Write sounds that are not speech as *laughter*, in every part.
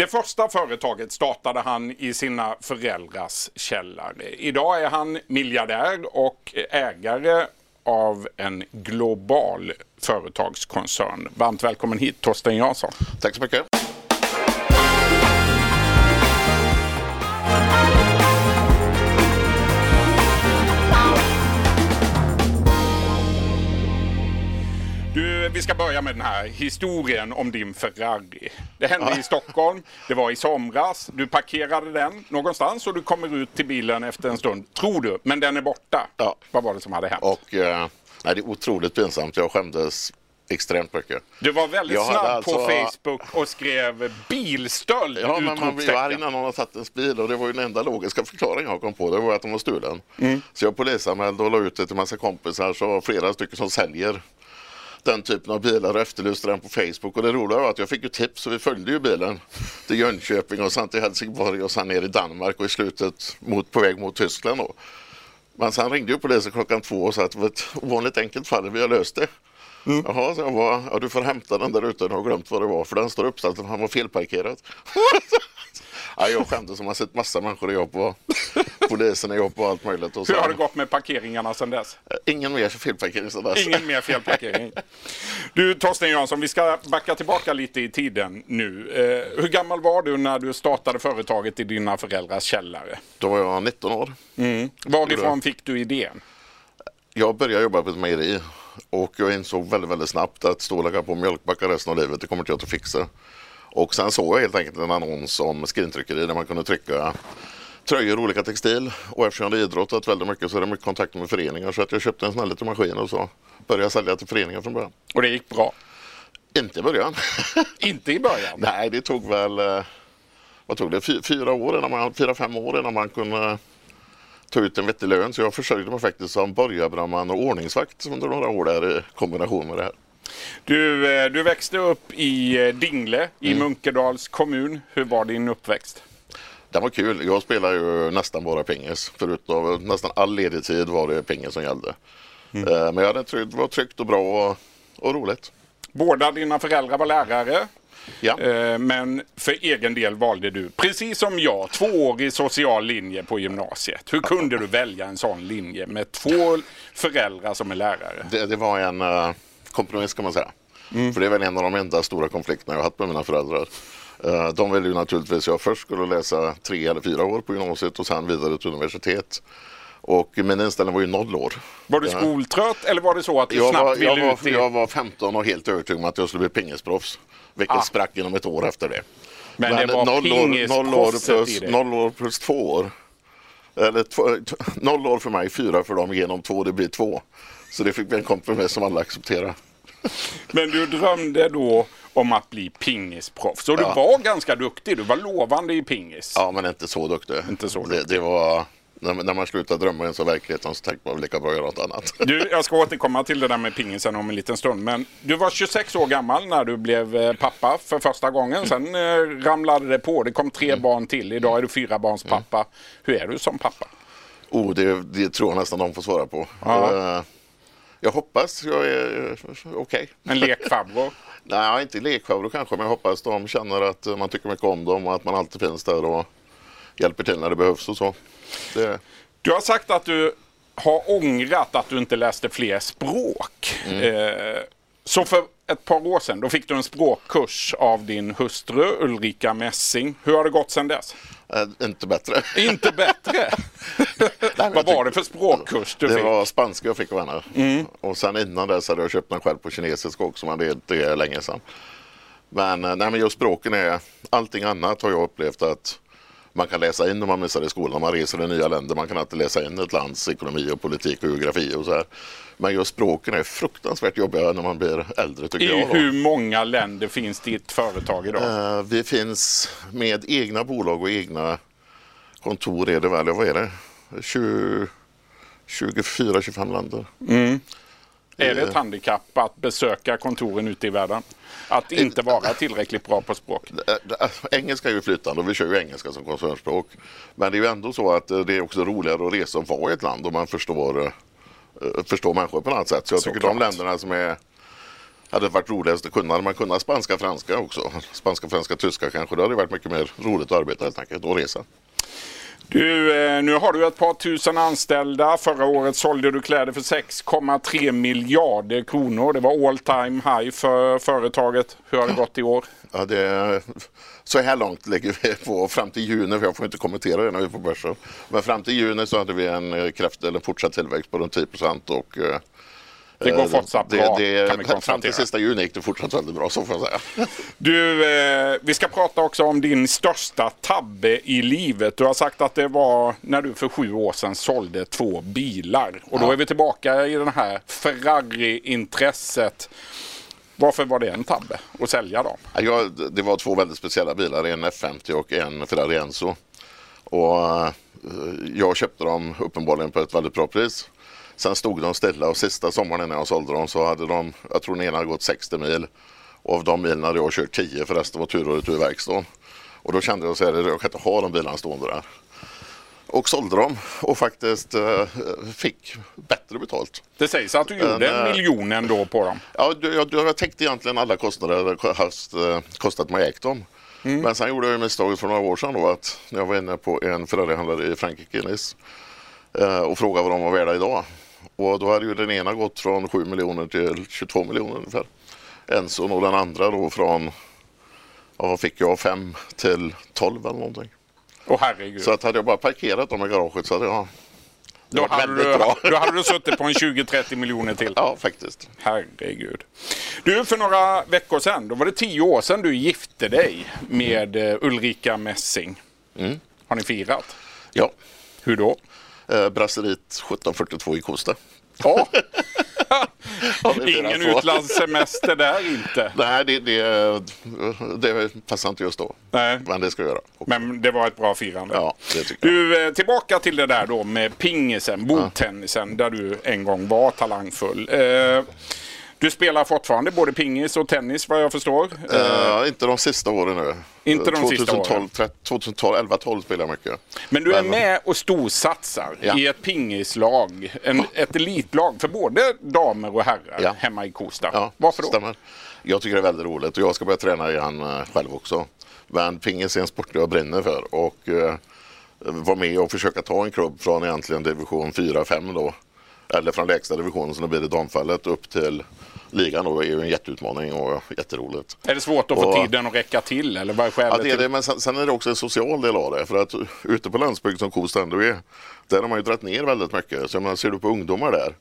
Det första företaget startade han i sina föräldrars källare. Idag är han miljardär och ägare av en global företagskoncern. Varmt välkommen hit Torsten Jansson. Tack så mycket. Vi ska börja med den här historien om din Ferrari. Det hände i Stockholm, det var i somras, du parkerade den någonstans och du kommer ut till bilen efter en stund, tror du, men den är borta. Ja. Vad var det som hade hänt? Och eh, nej, det är otroligt pinsamt. Jag skämdes extremt mycket. Du var väldigt Jag snabb på alltså- Facebook och skrev bilstöld! Ja, men man blir arg när någon har tagit ens bil och det var ju den enda logiska förklaringen jag kom på. Det var att de var stulen. Mm. Så jag polisanmälde och la ut det till massa kompisar så flera stycken som säljer den typen av bilar och efterlyste den på Facebook. Och det roliga var att jag fick ju tips och vi följde ju bilen till Jönköping och sen till Helsingborg och sen ner i Danmark och i slutet mot, på väg mot Tyskland. Då. Men sen ringde ju polisen klockan två och sa att det var ett ovanligt enkelt fall, vi har löst det. Jaha, så jag var, ja, du får hämta den där ute, jag har glömt vad det var för den står uppställd, han var felparkerad. *laughs* ja, jag skämdes som har sett massa människor jobb och polisen i jobb och allt möjligt. Och Hur har det gått med parkeringarna sedan dess? Ingen mer felparkering sedan dess. Ingen mer felparkering. Du Torsten Jansson, vi ska backa tillbaka lite i tiden nu. Eh, hur gammal var du när du startade företaget i dina föräldrars källare? Då var jag 19 år. Varifrån fick du idén? Jag började jobba på ett mejeri och jag insåg väldigt, väldigt snabbt att stå och lägga på mjölkbackar resten av livet, det kommer inte jag att fixa. Och sen såg jag helt enkelt en annons om skrintryckeri där man kunde trycka tröjor och olika textil. Och eftersom jag idrottat väldigt mycket så är det mycket kontakt med föreningar så att jag köpte en sån här liten maskin och så började jag sälja till föreningar från början. Och det gick bra? Inte i början. *laughs* Inte i början? Nej, det tog väl eh, vad tog det? Fy, fyra, år innan man, fyra, fem år innan man kunde ta ut en vettig lön. Så jag försörjde mig faktiskt som borgarbrandman och ordningsvakt under några år där i kombination med det här. Du, eh, du växte upp i eh, Dingle i Mm. Munkedals kommun. Hur var din uppväxt? Det var kul. Jag spelar ju nästan bara pingis. Förutom nästan all ledig tid var det pingis som gällde. Eh, Men jag det var tryggt och bra och, och roligt. Båda dina föräldrar var lärare. Ja. Eh, Men för egen del valde du, precis som jag, tvåårig social linje på gymnasiet. Hur kunde du välja en sån linje med två föräldrar som är lärare? Det, det var en eh, kompromiss kan man säga. För det är väl en av de enda stora konflikterna jag har haft med mina föräldrar. Eh, de ville ju naturligtvis att jag först skulle läsa tre eller fyra år på gymnasiet och sen vidare till universitet. Och min inställning var ju noll år. Var du Ja. skoltrött eller var det så att du Jag snabbt var, ville jag, ut var, jag var 15 och helt övertygad om att jag skulle bli pingisproffs. Vilket Ah. sprack inom ett år efter det. Men det var noll år, noll, år plus, noll år plus två år. Eller två, noll år för mig, fyra för dem, genom två, det blir två. Så det fick bli en kompromiss som alla accepterade. Men du drömde då om att bli pingisproffs. Och du Ja. var ganska duktig. Du var lovande i pingis. Ja, men inte så duktig. Inte så Det, det var, när, när man slutar drömma ens av verkligheten så tänkte man lika bra göra något annat. *laughs* Du, jag ska återkomma till det där med pingisen om en liten stund. Men du var 26 år gammal när du blev eh, pappa för första gången. Sen eh, ramlade det på. Det kom tre barn till. Idag är du fyra barns pappa. Hur är du som pappa? Oh, det, det tror jag nästan de får svara på. Ja. Eh, Jag hoppas jag är eh, okej. En lekfarbror? *laughs* Nej, inte lekfarbror kanske, men jag hoppas de känner att man tycker mycket om dem och att man alltid finns där och hjälper till när det behövs och så. Det, Du har sagt att du har ångrat att du inte läste fler språk. Eh, så för ett par år sedan då fick du en språkkurs av din hustru Ulrika Messing. Hur har det gått sedan dess? eh, inte bättre. Inte bättre! *laughs* men Vad var det för språkkurs du Det fick? var spanska jag fick av henne. Och sen innan dess hade jag köpt den själv på kinesiska också, men det, det är länge sedan. Men, eh, nej, men just språken är, allting annat har jag upplevt att man kan läsa in när man missar i skolan. Man reser i nya länder. Man kan alltid läsa in ett lands ekonomi och politik och geografi och så här. Men just språken är fruktansvärt jobbiga när man blir äldre tycker I jag. Då. hur många länder finns ditt företag idag? Eh, Vi finns med egna bolag och egna kontor är det väl, vad är det? 20, 24-25 länder. Är det ett handikapp att besöka kontoren ute i världen? Att inte vara tillräckligt bra på språk? Ä- ä- Engelska är ju flytande och vi kör ju engelska som koncernspråk. Men det är ju ändå så att eh, det är också roligare att resa och vara i ett land om man förstår, eh, förstår människor på något sätt. Så jag tycker Såklart. de länderna som är hade varit roligast att kunna, hade man kunnat spanska, franska också. Spanska, franska, tyska kanske. Då hade det varit mycket mer roligt att arbeta helt enkelt och resa. Du, eh, nu har du ett par tusen anställda. Förra året sålde du kläder för 6,3 miljarder kronor. Det var all time high för företaget. Hur har det gått i år? Ja, det är, så här långt ligger vi på fram till juni, för jag får inte kommentera det när vi är på börsen. Men fram till juni så hade vi en eh, kraft, eller en fortsatt tillväxt på runt 10 procent. Och, eh, det går eh, fortsatt bra, det, kan vi Fram konstatera. till sista juni gick det fortsatt väldigt bra, så får jag säga. *laughs* Du, eh, vi ska prata också om din största tabbe i livet. Du har sagt att det var när du för sju år sedan sålde två bilar. Och då är vi tillbaka i det här Ferrari-intresset. Varför var det en tabbe att sälja dem? Ja, det var två väldigt speciella bilar, en F50 och en Ferrari Enzo. Och, eh, jag köpte dem uppenbarligen på ett väldigt bra pris. Sen stod de stilla och sista sommaren när jag sålde dem så hade de, jag tror den ena hade gått 60 mil. Och av de milen hade jag kört 10 för resten var tur och retur verkstaden. Och då kände jag så här, jag kan inte ha de bilarna stående där. Och sålde dem och faktiskt eh, fick bättre betalt. Det sägs att du gjorde en eh, miljon ändå på dem. Ja, jag, jag, jag täckte egentligen alla kostnader det haft, eh, kostat mig ägt dem. Men sen gjorde jag misstaget för några år sedan då att när jag var inne på en Ferrarihandlare i Frankrike, i Nice, eh, och frågade vad de var värda idag. Och då hade ju den ena gått från 7 miljoner till 22 miljoner ungefär. Enzon och den andra då från, ja, vad fick jag, 5 till 12 eller någonting. Åh herregud. Så att hade jag bara parkerat dem i garaget så hade jag då, hade du, bra. då hade du suttit på en 20-30 miljoner till. Ja, faktiskt. Herregud. Du, för några veckor sedan, då var det tio år sedan du gifte dig med eh, Ulrika Messing. Mm. Har ni firat? Ja. Hur då? Eh, Brasserit 1742 i Kosta. Ja. *laughs* Ja, *laughs* Ingen utlandssemester där inte. *laughs* Nej, det, det, det passar inte just då. Nej. Men det ska jag göra. Men det var ett bra firande. Ja, det tycker jag. Du, eh, tillbaka till det där då med pingisen, bordtennisen, där du en gång var talangfull. Eh, du spelar fortfarande både pingis och tennis vad jag förstår. Eh, inte de sista åren nu. Inte de 2012, sista åren. 13, 2012, 11, 12 spelar jag mycket. Men du är Men- med och storsatsar Ja. i ett pingislag, en, ett elitlag för både damer och herrar Ja. hemma i Kosta. Ja, Varför då? Stämmer. Jag tycker det är väldigt roligt och jag ska börja träna igen eh, själv också. Men pingis är en sport jag brinner för och eh, vara med och försöka ta en klubb från egentligen division 4-5 då. Eller från lägsta divisionen som det blir i damfallet upp till ligan då är ju en jätteutmaning och jätteroligt. Är det svårt att få Och- tiden att räcka till eller vad är skälet Ja, det är det, men sen, sen är det också en social del av det. För att ute på landsbygd som Kosta ändå är, där har man ju dragit ner väldigt mycket. Så jag menar, ser du på ungdomar där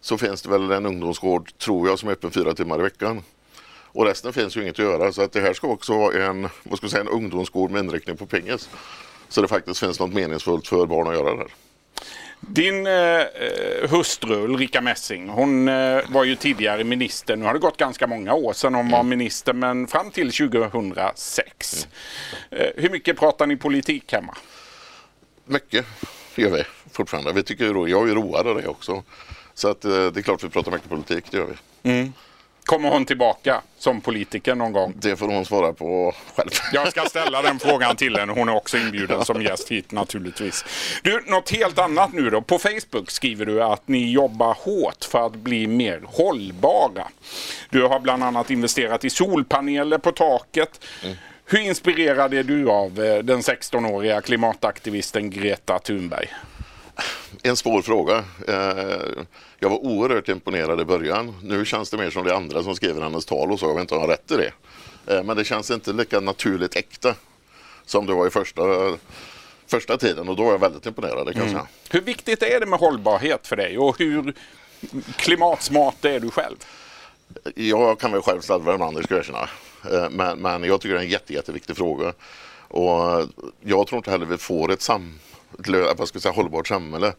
så finns det väl en ungdomsgård, tror jag, som är öppen fyra timmar i veckan. Och resten finns ju inget att göra. Så att det här ska också vara en, vad ska säga, en ungdomsgård med inriktning på pingis. Så det faktiskt finns något meningsfullt för barn att göra där. Din eh, eh, hustru Ulrika Messing, hon eh, var ju tidigare minister. Nu har det gått ganska många år sedan hon var Mm. minister, men fram till 2006. Eh, hur mycket pratar ni politik hemma? Mycket gör vi fortfarande. Vi tycker jag är road av det också. Så att, eh, det är klart vi pratar mycket politik, det gör vi. Kommer hon tillbaka som politiker någon gång? Det får hon svara på själv. Jag ska ställa den *laughs* frågan till henne. Hon är också inbjuden som gäst hit naturligtvis. Du, något helt annat nu då. På Facebook skriver du att ni jobbar hårt för att bli mer hållbara. Du har bland annat investerat i solpaneler på taket. Hur inspirerad är du av eh, den 16-åriga klimataktivisten Greta Thunberg? En svår fråga. Eh, Jag var oerhört imponerad i början. Nu känns det mer som det andra som skriver hennes tal och så. Jag vet inte om jag har rätt i det. Eh, Men det känns inte lika naturligt äkta som det var i första, första tiden och då var jag väldigt imponerad. Kan säga. Hur viktigt är det med hållbarhet för dig och hur klimatsmart är du själv? Jag kan väl själv slarva ibland, det ska jag erkänna. Eh, Men, men jag tycker det är en jätte, jätteviktig fråga. Och jag tror inte heller vi får ett, sam, ett vad ska säga, hållbart samhälle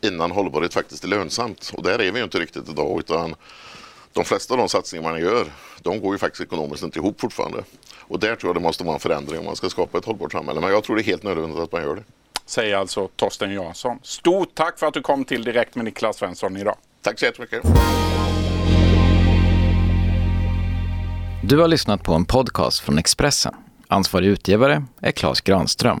innan hållbarhet faktiskt är lönsamt. Och där är vi ju inte riktigt idag. Utan de flesta av de satsningar man gör, de går ju faktiskt ekonomiskt inte ihop fortfarande. Och där tror jag det måste vara en förändring om man ska skapa ett hållbart samhälle. Men jag tror det är helt nödvändigt att man gör det. säger alltså Torsten Jansson. Stort tack för att du kom till Direkt med Niklas Svensson idag. Tack så jättemycket. Du har lyssnat på en podcast från Expressen. Ansvarig utgivare är Klas Granström.